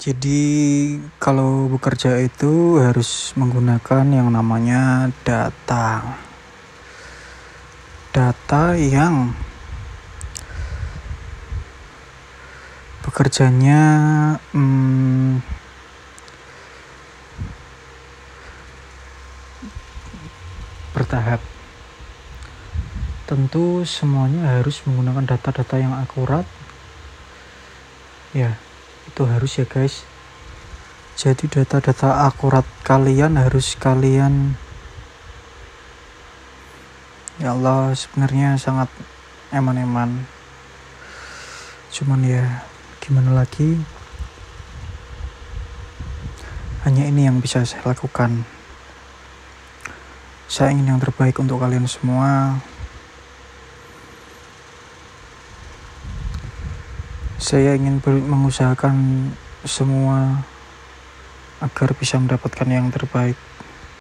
Jadi kalau bekerja itu harus menggunakan yang namanya data. Data yang bekerjanya hmm, bertahap. Tentu semuanya harus menggunakan data-data yang akurat. Ya, itu harus ya guys. Jadi data-data akurat kalian harus kalian ya Allah sebenarnya sangat eman-eman. Cuman ya gimana lagi? Hanya ini yang bisa saya lakukan. Saya ingin yang terbaik untuk kalian semua Saya ingin mengusahakan semua agar bisa mendapatkan yang terbaik.